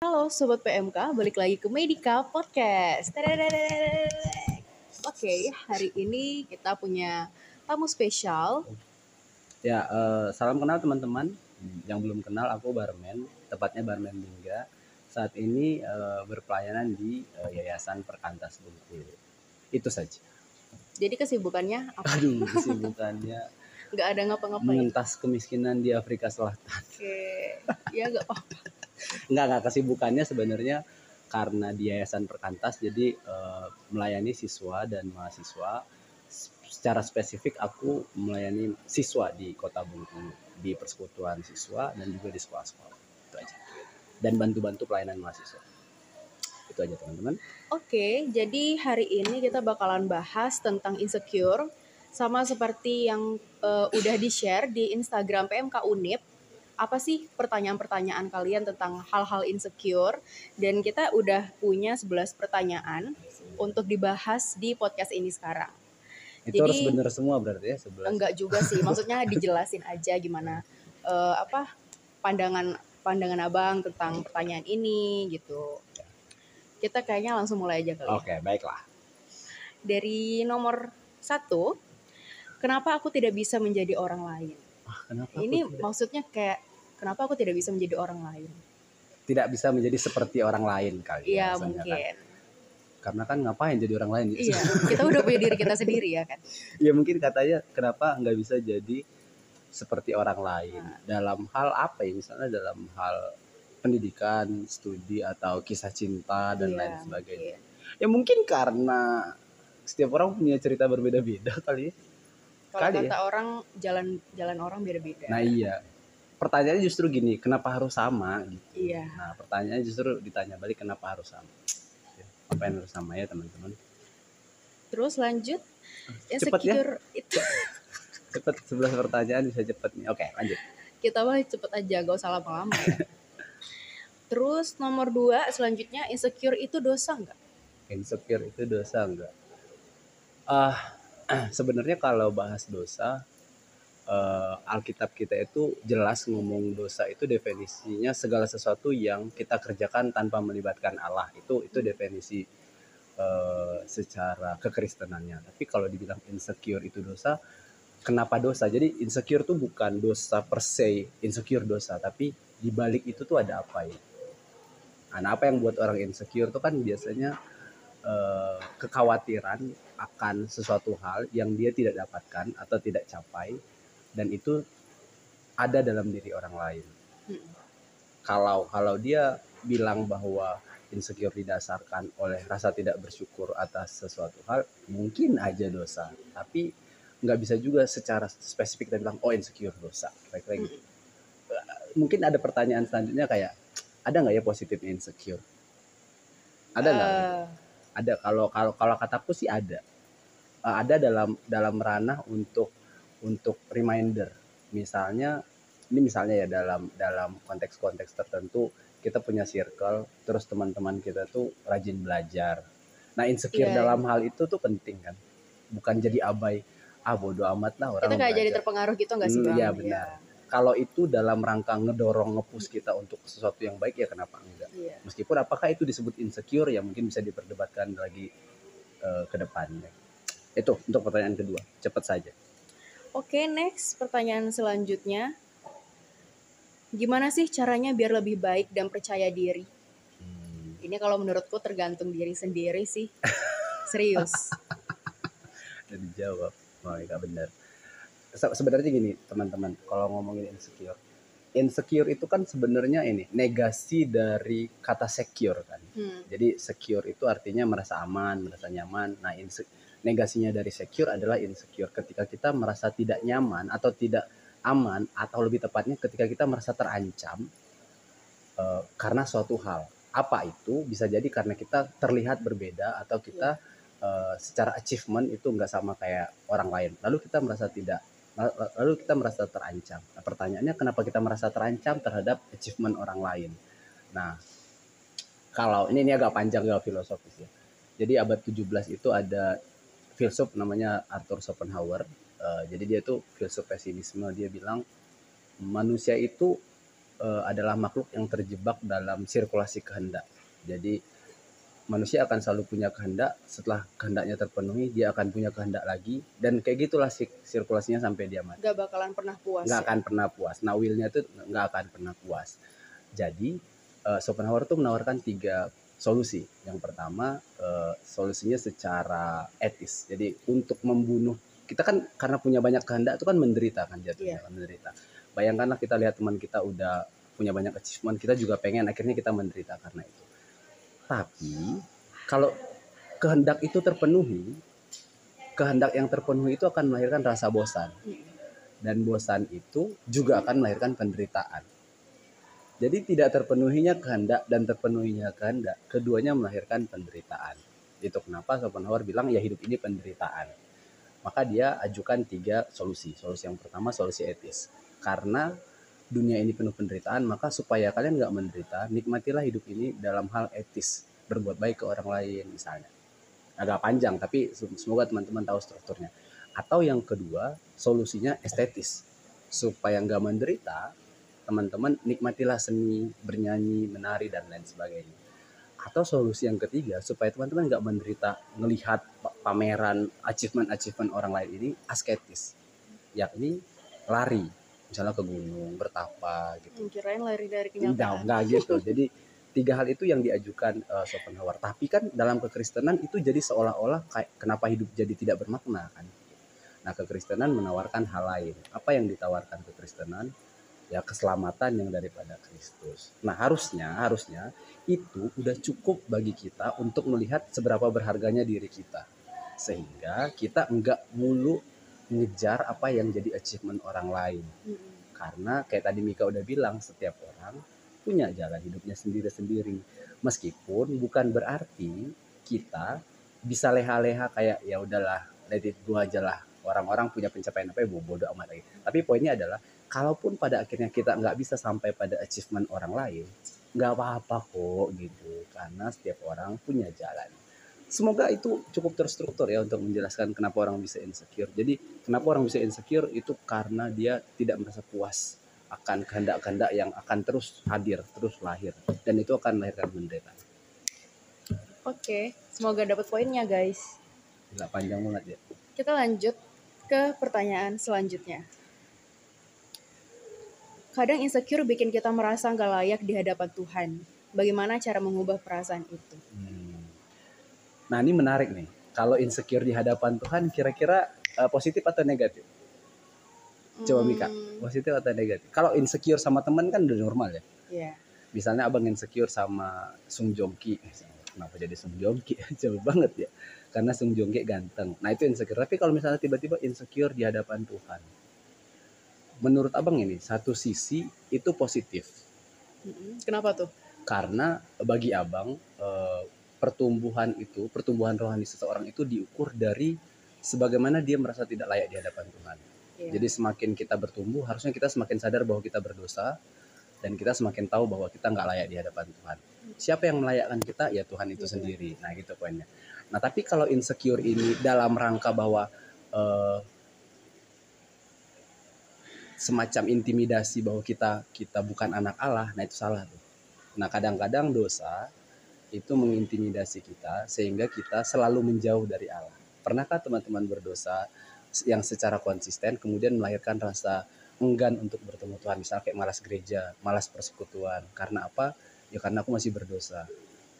Halo Sobat PMK, balik lagi ke Medica Podcast. Oke, okay, hari ini kita punya tamu spesial. Ya, uh, salam kenal teman-teman. Yang belum kenal, aku Barman, tepatnya Barman Bingga. Saat ini uh, berpelayanan di uh, Yayasan Perkantas Bengkulu. Itu saja. Jadi kesibukannya apa? Aduh, kesibukannya Nggak ada ngapa-ngapain. mengentas kemiskinan di Afrika Selatan. Oke, ya nggak apa-apa. Enggak, enggak kesibukannya sebenarnya karena di Yayasan Perkantas jadi eh, melayani siswa dan mahasiswa. Secara spesifik aku melayani siswa di Kota Bengkulu di persekutuan siswa dan juga di sekolah-sekolah. Itu aja. Dan bantu-bantu pelayanan mahasiswa. Itu aja teman-teman. Oke, jadi hari ini kita bakalan bahas tentang insecure sama seperti yang eh, udah di-share di Instagram PMK Unip. Apa sih pertanyaan-pertanyaan kalian tentang hal-hal insecure? Dan kita udah punya 11 pertanyaan untuk dibahas di podcast ini sekarang. Itu Jadi- harus benar semua berarti ya sebelas. Enggak juga sih, maksudnya dijelasin aja gimana eh, apa pandangan pandangan Abang tentang pertanyaan ini gitu. Kita kayaknya langsung mulai aja kali. ya. Oke, baiklah. Dari nomor satu, kenapa aku tidak bisa menjadi orang lain? Ah, kenapa Ini tidak, maksudnya kayak kenapa aku tidak bisa menjadi orang lain? tidak bisa menjadi seperti orang lain kali Iya ya, rasanya kan. mungkin. Karena kan ngapain jadi orang lain? Iya, kita udah punya diri kita sendiri ya kan. ya mungkin katanya kenapa nggak bisa jadi seperti orang lain Nah. dalam hal apa ya misalnya dalam hal pendidikan studi atau kisah cinta dan Iya, lain sebagainya mungkin. ya mungkin karena setiap orang punya cerita berbeda-beda kali ya. Kalau Kali kata orang jalan jalan orang beda-beda. nah iya pertanyaannya justru gini kenapa harus sama gitu Iya. nah pertanyaannya justru ditanya balik kenapa harus sama Ya, apa yang harus sama ya teman-teman Terus lanjut Cepet ya. itu cepet 11 pertanyaan bisa cepet nih oke lanjut kita mah cepet aja gak usah lama-lama ya. Terus nomor dua selanjutnya insecure itu dosa nggak? insecure itu dosa enggak? Ah, sebenarnya kalau bahas dosa, eh, Alkitab kita itu jelas ngomong dosa itu definisinya segala sesuatu yang kita kerjakan tanpa melibatkan Allah. Itu itu definisi eh, secara kekristenannya. Tapi kalau dibilang insecure itu dosa, kenapa dosa? Jadi insecure tuh bukan dosa per se, insecure dosa, tapi di balik itu tuh ada apa ya? Nah, apa yang buat orang insecure tuh kan biasanya eh, kekhawatiran akan sesuatu hal yang dia tidak dapatkan atau tidak capai dan itu ada dalam diri orang lain. Hmm. Kalau kalau dia bilang bahwa insecure didasarkan oleh rasa tidak bersyukur atas sesuatu hal, mungkin aja dosa. Tapi nggak bisa juga secara spesifik kita bilang oh insecure dosa. Kira-kira gitu. Mungkin ada pertanyaan selanjutnya kayak ada nggak ya positifnya insecure? Ada nggak? Eh, ada kalau kalau kalau kataku sih ada. Eh, ada dalam dalam ranah untuk untuk reminder. Misalnya ini misalnya ya dalam dalam konteks-konteks tertentu kita punya circle terus teman-teman kita tuh rajin belajar. Nah insecure Iya, iya. dalam hal itu tuh penting kan? Bukan jadi abai ah bodo amat lah orang kita kayak jadi terpengaruh gitu nggak sih Hmm, iya, benar. Kalau itu dalam rangka ngedorong ngepush kita untuk sesuatu yang baik ya kenapa enggak Iya. meskipun apakah itu disebut insecure ya mungkin bisa diperdebatkan lagi eh, ke depannya itu untuk pertanyaan kedua cepat saja Oke next pertanyaan selanjutnya. Gimana sih caranya biar lebih baik dan percaya diri? Ini kalau menurutku tergantung diri sendiri sih. Serius. dan dijawab oh iya benar Se- sebenarnya gini teman-teman kalau ngomongin insecure insecure itu kan sebenarnya ini negasi dari kata secure kan Hmm. Jadi secure itu artinya merasa aman, merasa nyaman. Nah, negasinya dari secure adalah insecure ketika kita merasa tidak nyaman atau tidak aman atau lebih tepatnya ketika kita merasa terancam eh, karena suatu hal. Apa itu? Bisa jadi karena kita terlihat berbeda atau kita eh, secara achievement itu nggak sama kayak orang lain. Lalu kita merasa tidak lalu kita merasa terancam. Nah, pertanyaannya kenapa kita merasa terancam terhadap achievement orang lain? Nah, kalau ini ini agak panjang agak filosofis ya. Jadi abad 17 itu ada filsuf namanya Arthur Schopenhauer. Eh, jadi dia tuh filsuf pesimisme. Dia bilang manusia itu eh, adalah makhluk yang terjebak dalam sirkulasi kehendak. Jadi manusia akan selalu punya kehendak, setelah kehendaknya terpenuhi dia akan punya kehendak lagi dan kayak gitulah sirkulasinya sampai dia mati. Gak bakalan pernah puas. Nggak ya? akan pernah puas. Nah, willnya itu nggak akan pernah puas. Jadi eh, Schopenhauer tuh menawarkan tiga solusi. Yang pertama eh, solusinya secara etis. Jadi untuk membunuh kita kan karena punya banyak kehendak itu kan menderita kan jatuhnya kan menderita. Bayangkanlah kita lihat teman kita udah punya banyak achievement, kita juga pengen akhirnya kita menderita karena itu. Tapi kalau kehendak itu terpenuhi, kehendak yang terpenuhi itu akan melahirkan rasa bosan dan bosan itu juga akan melahirkan penderitaan. Jadi tidak terpenuhinya kehendak dan terpenuhinya kehendak, keduanya melahirkan penderitaan. Itu kenapa Schopenhauer bilang ya hidup ini penderitaan. Maka dia ajukan tiga solusi. Solusi yang pertama solusi etis. Karena dunia ini penuh penderitaan, maka supaya kalian nggak menderita, nikmatilah hidup ini dalam hal etis. Berbuat baik ke orang lain misalnya. Agak panjang, tapi semoga teman-teman tahu strukturnya. Atau yang kedua, solusinya estetis. Supaya nggak menderita, teman-teman nikmatilah seni, bernyanyi, menari, dan lain sebagainya. Atau solusi yang ketiga, supaya teman-teman nggak menderita melihat pa- pameran achievement-achievement orang lain ini asketis. Yakni lari, misalnya ke gunung, bertapa gitu. Hmm, Kirain lari dari Enggak, kenyataan. enggak gitu. Jadi tiga hal itu yang diajukan eh, Schopenhauer. Tapi kan dalam kekristenan itu jadi seolah-olah kayak kenapa hidup jadi tidak bermakna kan. Nah, kekristenan menawarkan hal lain. Apa yang ditawarkan kekristenan? Ya keselamatan yang daripada Kristus. Nah, harusnya harusnya itu udah cukup bagi kita untuk melihat seberapa berharganya diri kita. Sehingga kita enggak mulu ngejar apa yang jadi achievement orang lain. Mm-mm. karena kayak tadi Mika udah bilang setiap orang punya jalan hidupnya sendiri-sendiri. Meskipun bukan berarti kita bisa leha-leha kayak ya udahlah let it go aja lah orang-orang punya pencapaian apa ya bodo amat lagi. Tapi poinnya adalah kalaupun pada akhirnya kita nggak bisa sampai pada achievement orang lain nggak apa-apa kok gitu. Karena setiap orang punya jalan semoga itu cukup terstruktur ya untuk menjelaskan kenapa orang bisa insecure jadi kenapa orang bisa insecure itu karena dia tidak merasa puas akan kehendak-kehendak yang akan terus hadir terus lahir dan itu akan melahirkan penderitaan Oke, semoga dapat poinnya guys. Gila panjang banget ya Kita lanjut ke pertanyaan selanjutnya. Kadang insecure bikin kita merasa nggak layak di hadapan Tuhan. Bagaimana cara mengubah perasaan itu? Hmm. Nah ini menarik nih. Kalau insecure di hadapan Tuhan, kira-kira eh, positif atau negatif? Coba Mika, Hmm, positif atau negatif? Kalau insecure sama teman kan udah normal ya. ya. Misalnya abang insecure sama Sung Joong Ki. Kenapa jadi Sung Joong Ki? Jauh banget ya. Karena Sung Joong Ki ganteng. Nah itu insecure. Tapi kalau misalnya tiba-tiba insecure di hadapan Tuhan. Menurut abang ini, satu sisi itu positif. Kenapa tuh? karena bagi abang eh, pertumbuhan itu pertumbuhan rohani seseorang itu diukur dari sebagaimana dia merasa tidak layak di hadapan Tuhan. Iya. Jadi semakin kita bertumbuh harusnya kita semakin sadar bahwa kita berdosa dan kita semakin tahu bahwa kita nggak layak di hadapan Tuhan. Siapa yang melayakkan kita? Ya Tuhan itu Tuhan. sendiri. Nah gitu poinnya. Nah tapi kalau insecure ini dalam rangka bahwa eh, semacam intimidasi bahwa kita kita bukan anak Allah, nah itu salah tuh. Nah, kadang-kadang dosa itu mengintimidasi kita sehingga kita selalu menjauh dari Allah. Pernahkah teman-teman berdosa yang secara konsisten kemudian melahirkan rasa enggan untuk bertemu Tuhan, misalnya kayak malas gereja, malas persekutuan. Karena apa? Ya karena aku masih berdosa.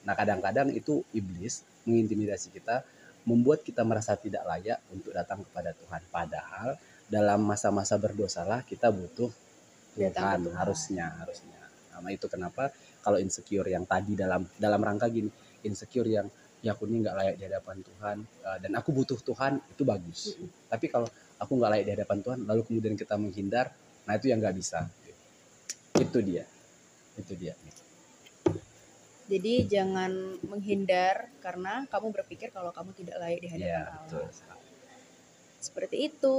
Nah, kadang-kadang itu iblis mengintimidasi kita, membuat kita merasa tidak layak untuk datang kepada Tuhan. Padahal dalam masa-masa berdosalah kita butuh Tuhan, Tuhan. harusnya, harusnya. Nah, itu kenapa kalau insecure yang tadi dalam dalam rangka gini, insecure yang ya aku ini nggak layak di hadapan Tuhan eh, dan aku butuh Tuhan itu bagus. Tapi kalau aku nggak layak di hadapan Tuhan, lalu kemudian kita menghindar, nah itu yang nggak bisa. Itu dia, itu dia. Jadi jangan menghindar karena kamu berpikir kalau kamu tidak layak di hadapan Iya, Allah. betul. Seperti itu.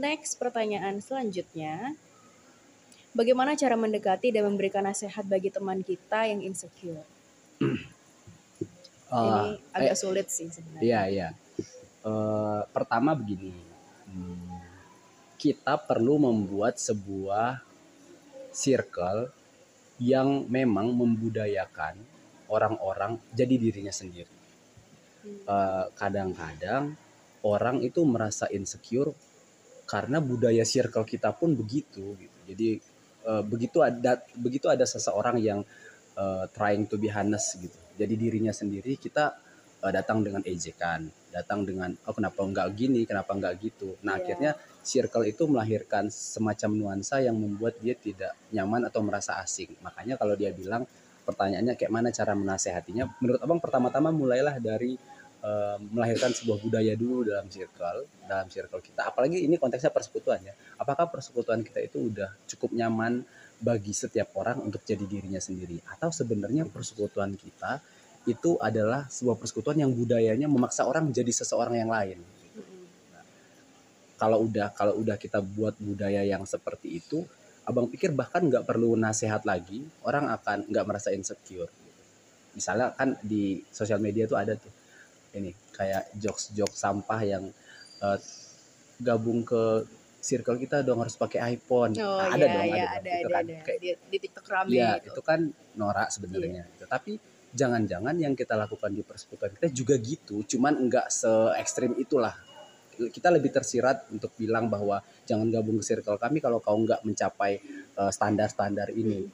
Next pertanyaan selanjutnya. Bagaimana cara mendekati dan memberikan nasihat bagi teman kita yang insecure? Ah, Ini agak sulit sih sebenarnya. Iya, iya. Eh, pertama begini, hmm, kita perlu membuat sebuah circle yang memang membudayakan orang-orang jadi dirinya sendiri. Hmm. Eh, kadang-kadang orang itu merasa insecure karena budaya circle kita pun begitu gitu. Jadi eh, begitu ada begitu ada seseorang yang eh, trying to be honest gitu. Jadi dirinya sendiri kita eh, datang dengan ejekan, datang dengan oh kenapa enggak gini, kenapa enggak gitu. Nah, Iya. akhirnya circle itu melahirkan semacam nuansa yang membuat dia tidak nyaman atau merasa asing. Makanya kalau dia bilang pertanyaannya kayak mana cara menasehatinya, menurut Abang pertama-tama mulailah dari melahirkan sebuah budaya dulu dalam circle, dalam circle kita. Apalagi ini konteksnya persekutuan ya. Apakah persekutuan kita itu udah cukup nyaman bagi setiap orang untuk jadi dirinya sendiri atau sebenarnya persekutuan kita itu adalah sebuah persekutuan yang budayanya memaksa orang menjadi seseorang yang lain. Mm-mm. Kalau udah kalau udah kita buat budaya yang seperti itu, abang pikir bahkan nggak perlu nasihat lagi, orang akan nggak merasa insecure. Misalnya kan di sosial media tuh ada tuh ini kayak jokes-jokes sampah yang eh, gabung ke circle kita dong harus pakai iPhone. Oh Nah, iya, dong, iya, dong. ada, Itu ada, kan ada. kayak Di, di TikTok rame Iya, gitu. itu kan norak sebenarnya. gitu. Tapi jangan-jangan yang kita lakukan di persekutuan kita juga gitu, cuman enggak se ekstrim itulah. Kita lebih tersirat untuk bilang bahwa jangan gabung ke circle kami kalau kau enggak mencapai eh, standar-standar ini.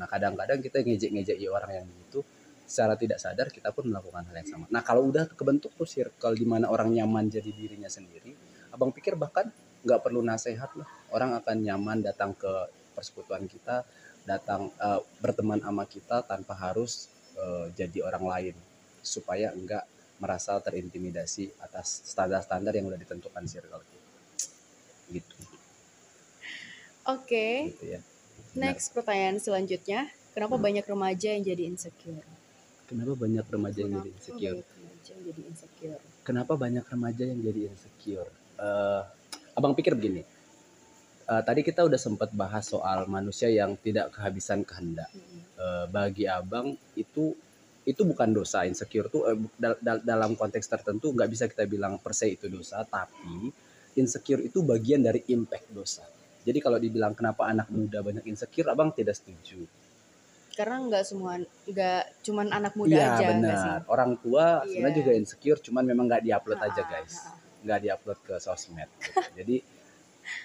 Nah, kadang-kadang kita ngejek-ngejek orang yang begitu, secara tidak sadar kita pun melakukan hal yang sama. Nah, kalau udah kebentuk tuh circle di mana orang nyaman jadi dirinya sendiri, abang pikir bahkan nggak perlu nasihat lah. Orang akan nyaman datang ke persekutuan kita, datang eh, berteman sama kita tanpa harus eh, jadi orang lain supaya enggak merasa terintimidasi atas standar-standar yang udah ditentukan circle kita. Gitu, Oke, gitu ya. next pertanyaan selanjutnya. Kenapa Hmm. banyak remaja yang jadi insecure? Kenapa banyak remaja yang jadi insecure? yang jadi insecure? Kenapa banyak remaja yang jadi insecure? Eh, abang pikir begini. Eh, tadi kita udah sempat bahas soal manusia yang tidak kehabisan kehendak. Eh, bagi abang itu itu bukan dosa insecure tuh bu- dal- dal- dalam konteks tertentu nggak bisa kita bilang per se itu dosa tapi insecure itu bagian dari impact dosa jadi kalau dibilang kenapa anak muda banyak insecure abang tidak setuju Karena nggak semua, nggak cuman anak muda iya aja, nggak sih? benar orang tua sebenarnya Iya. juga insecure cuman memang nggak diupload aja Ha-ha, guys ha-ha. nggak diupload ke sosmed gitu. jadi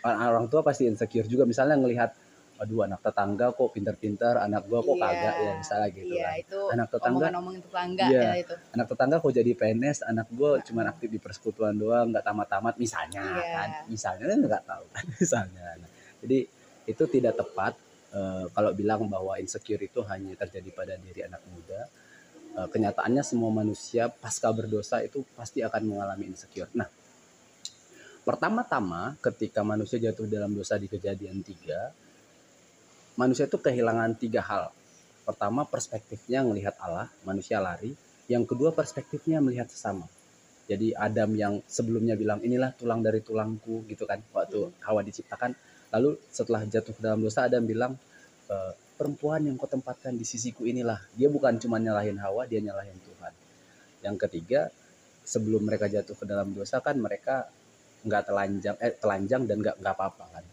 orang, tua pasti insecure juga misalnya ngelihat aduh anak tetangga kok pinter-pinter anak gua kok Iya. kagak ya misalnya gitu Iya, kan itu anak tetangga omongan-omongan tetangga Iya. ya itu. anak tetangga kok jadi PNS anak gue cuma aktif di persekutuan doang nggak tamat-tamat misalnya Iya. kan misalnya kan nggak tahu kan misalnya Nah, jadi itu tidak tepat eh, kalau bilang bahwa insecure itu hanya terjadi pada diri anak muda Eh, kenyataannya semua manusia pasca berdosa itu pasti akan mengalami insecure nah pertama-tama ketika manusia jatuh dalam dosa di kejadian tiga manusia itu kehilangan tiga hal pertama perspektifnya melihat Allah manusia lari yang kedua perspektifnya melihat sesama. Jadi Adam yang sebelumnya bilang inilah tulang dari tulangku gitu kan waktu Hawa diciptakan. Lalu setelah jatuh ke dalam dosa Adam bilang "E, perempuan yang kau tempatkan di sisiku inilah. Dia bukan cuma nyalahin Hawa, dia nyalahin Tuhan. Yang ketiga sebelum mereka jatuh ke dalam dosa kan mereka nggak telanjang eh telanjang dan nggak nggak apa-apa kan.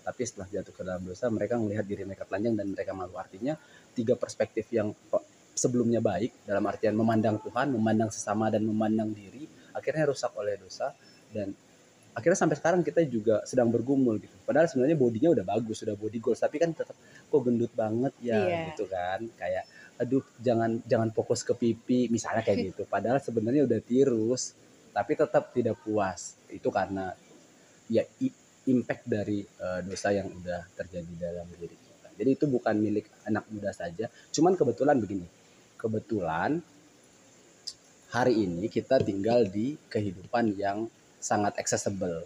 Tapi setelah jatuh ke dalam dosa mereka melihat diri mereka telanjang dan mereka malu. Artinya tiga perspektif yang sebelumnya baik dalam artian memandang Tuhan, memandang sesama dan memandang diri, akhirnya rusak oleh dosa dan akhirnya sampai sekarang kita juga sedang bergumul gitu. Padahal sebenarnya bodinya udah bagus, sudah body goals, tapi kan tetap kok gendut banget ya Iya. gitu kan. Kayak aduh jangan jangan fokus ke pipi misalnya kayak gitu. Padahal sebenarnya udah tirus, tapi tetap tidak puas. Itu karena ya impact dari eh, dosa yang udah terjadi dalam diri kita. Jadi itu bukan milik anak muda saja. Cuman kebetulan begini. Kebetulan hari ini kita tinggal di kehidupan yang sangat accessible.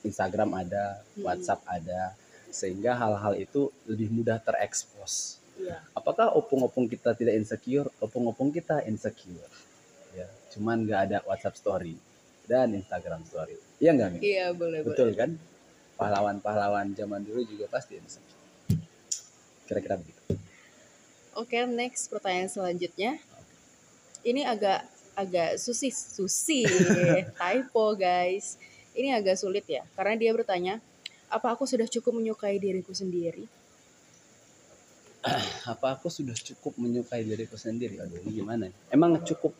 Instagram ada, Hmm. WhatsApp ada, sehingga hal-hal itu lebih mudah terekspos. Iya. Apakah opung-opung kita tidak insecure? Opung-opung kita insecure. Ya, cuman nggak ada WhatsApp story dan Instagram story. Iya nggak, Mi? Iya, boleh, boleh. Betul kan? Pahlawan-pahlawan zaman dulu juga pasti insecure. Kira-kira begitu. Oke, next pertanyaan selanjutnya. Ini agak agak susi susi typo guys. Ini agak sulit ya, karena dia bertanya, apa aku sudah cukup menyukai diriku sendiri? apa aku sudah cukup menyukai diriku sendiri aduh ini gimana ya? emang cukup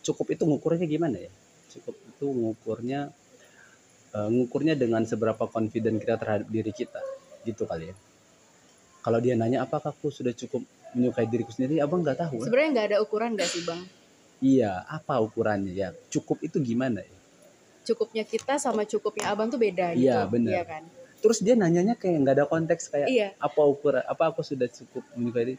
cukup itu ngukurnya gimana ya cukup itu ngukurnya eh, ngukurnya dengan seberapa confident kita terhadap diri kita gitu kali ya kalau dia nanya apakah aku sudah cukup menyukai diriku sendiri abang nggak tahu kan? Sebenarnya nggak ada ukuran nggak sih bang? Iya apa ukurannya ya cukup itu gimana ya Cukupnya kita sama cukupnya abang tuh beda gitu. Iya, benar. Iya kan? terus dia nanyanya kayak nggak ada konteks kayak Iya. apa ukuran apa aku sudah cukup menyukai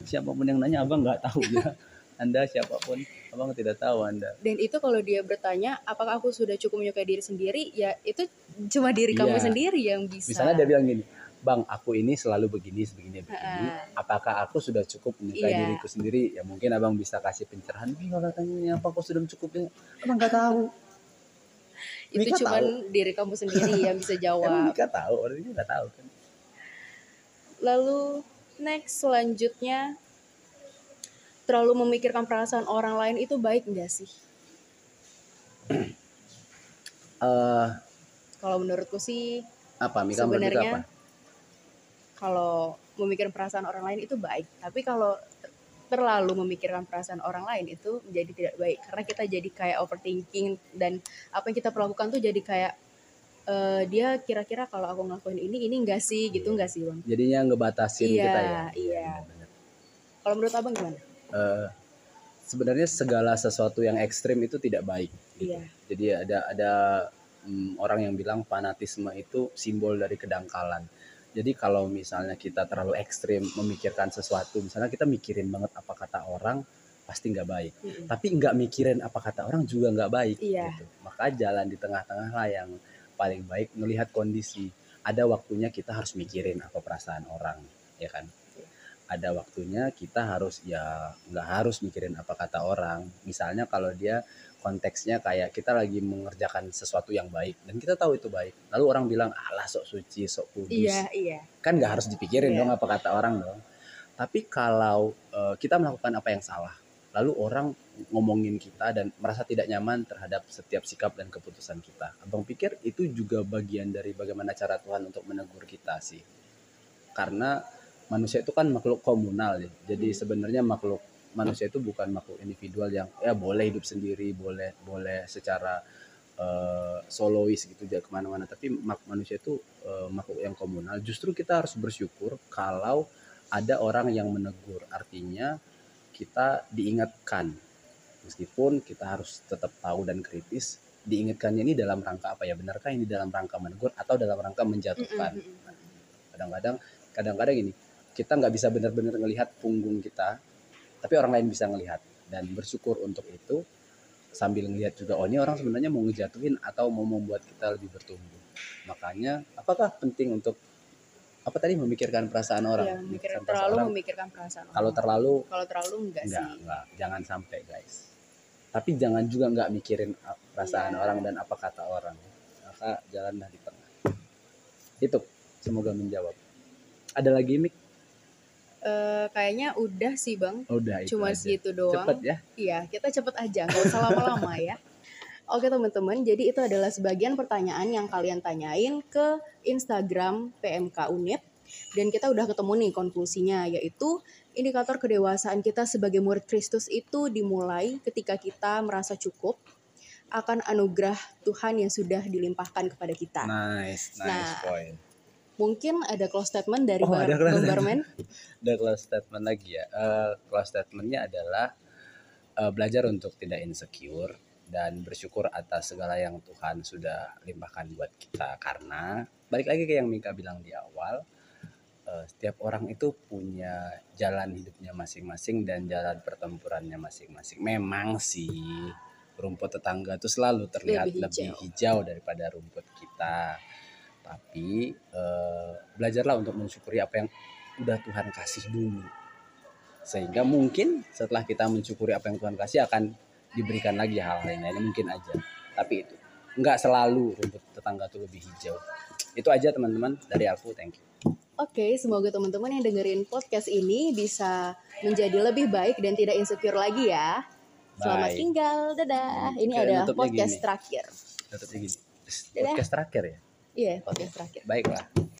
siapa pun yang nanya abang nggak tahu ya anda siapa pun abang tidak tahu anda Dan itu kalau dia bertanya, apakah aku sudah cukup menyukai diri sendiri? Ya itu cuma diri kamu Iya. sendiri yang bisa. misalnya dia bilang gini bang aku ini selalu begini begini. Begini apakah aku sudah cukup menyukai Iya. diriku sendiri? Ya mungkin abang bisa kasih pencerahan Ih, kalau tanya apa aku sudah cukup abang nggak tahu. Itu Mika cuma diri kamu sendiri yang bisa emang jawab. Mika tahu orang ini nggak tahu kan. Lalu next selanjutnya. Terlalu memikirkan perasaan orang lain itu baik nggak sih? Eh, Kalau menurutku sih apa Mika Mika apa? sebenarnya kalau memikirkan perasaan orang lain itu baik, tapi kalau ter- terlalu memikirkan perasaan orang lain itu menjadi tidak baik karena kita jadi kayak overthinking dan apa yang kita perlakukan tuh jadi kayak eh, dia kira-kira kalau aku ngelakuin ini ini enggak sih gitu enggak sih bang? jadinya ngebatasin Iya, kita ya iya. benar. Kalau menurut abang gimana? Eh, sebenarnya segala sesuatu yang ekstrim itu tidak baik. gitu. Iya. Jadi ada ada mm, orang yang bilang fanatisme itu simbol dari kedangkalan. Jadi kalau misalnya kita terlalu ekstrim memikirkan sesuatu, misalnya kita mikirin banget apa kata orang, pasti nggak baik. Mm-mm. Tapi nggak mikirin apa kata orang juga nggak baik. Iya. Gitu. Maka jalan di tengah-tengah lah yang paling baik melihat kondisi. Ada waktunya kita harus mikirin apa perasaan orang, ya kan? Ada waktunya kita harus ya nggak harus mikirin apa kata orang. Misalnya kalau dia konteksnya kayak kita lagi mengerjakan sesuatu yang baik dan kita tahu itu baik. Lalu orang bilang alah sok suci, sok kudus Iya iya. kan nggak harus dipikirin Iya. dong apa kata orang dong. Tapi kalau eh, kita melakukan apa yang salah, lalu orang ngomongin kita dan merasa tidak nyaman terhadap setiap sikap dan keputusan kita, abang pikir itu juga bagian dari bagaimana cara Tuhan untuk menegur kita sih. Karena manusia itu kan makhluk komunal ya. Jadi Hmm. sebenarnya makhluk manusia itu bukan makhluk individual yang ya boleh hidup sendiri, boleh boleh secara eh, solois gitu dia ke mana-mana. Tapi mak- manusia itu eh, makhluk yang komunal. Justru kita harus bersyukur kalau ada orang yang menegur. Artinya kita diingatkan. Meskipun kita harus tetap tahu dan kritis diingatkannya ini dalam rangka apa ya? Benarkah ini dalam rangka menegur atau dalam rangka menjatuhkan? Kadang-kadang kadang-kadang gini kita nggak bisa benar-benar ngelihat punggung kita tapi orang lain bisa ngelihat dan bersyukur untuk itu. Sambil ngelihat juga oh ini orang sebenarnya mau ngejatuhin atau mau membuat kita lebih bertumbuh. Makanya apakah penting untuk apa tadi memikirkan perasaan orang? Iya, memikirkan perasaan terlalu orang. memikirkan perasaan orang. kalau terlalu? Kalau terlalu enggak, enggak sih. enggak. Jangan sampai guys. Tapi jangan juga nggak mikirin perasaan Iya. orang dan apa kata orang. Maka jalanlah di tengah. Itu. Semoga menjawab. Ada lagi mik Eh, kayaknya udah sih bang. udah itu Cuma aja. segitu doang. cepet ya Iya, kita cepet aja, nggak usah lama-lama ya. Oke teman-teman, jadi itu adalah sebagian pertanyaan yang kalian tanyain ke Instagram PMK Unip. Dan kita udah ketemu nih konklusinya, yaitu indikator kedewasaan kita sebagai murid Kristus itu dimulai ketika kita merasa cukup akan anugerah Tuhan yang sudah dilimpahkan kepada kita. nice nice Nah, point Mungkin ada close statement dari Oh, Bar- ada close Barman. ada close statement lagi ya. Eh, close statementnya adalah eh, belajar untuk tidak insecure dan bersyukur atas segala yang Tuhan sudah limpahkan buat kita. Karena balik lagi ke yang Mika bilang di awal eh, setiap orang itu punya jalan hidupnya masing-masing dan jalan pertempurannya masing-masing. Memang sih rumput tetangga itu selalu terlihat Lebih lebih hijau. hijau, daripada rumput kita tapi eh, belajarlah untuk mensyukuri apa yang udah Tuhan kasih dulu sehingga mungkin setelah kita mensyukuri apa yang Tuhan kasih akan diberikan lagi hal lain lainnya mungkin aja tapi itu nggak selalu rumput tetangga itu lebih hijau itu aja teman-teman dari aku thank you Oke, semoga teman-teman yang dengerin podcast ini bisa menjadi lebih baik dan tidak insecure lagi ya. Selamat Bye. tinggal, dadah. Ini kira adalah podcast gini. terakhir. Tutupnya gini Dadah. podcast terakhir ya Iya, podcast terakhir. baiklah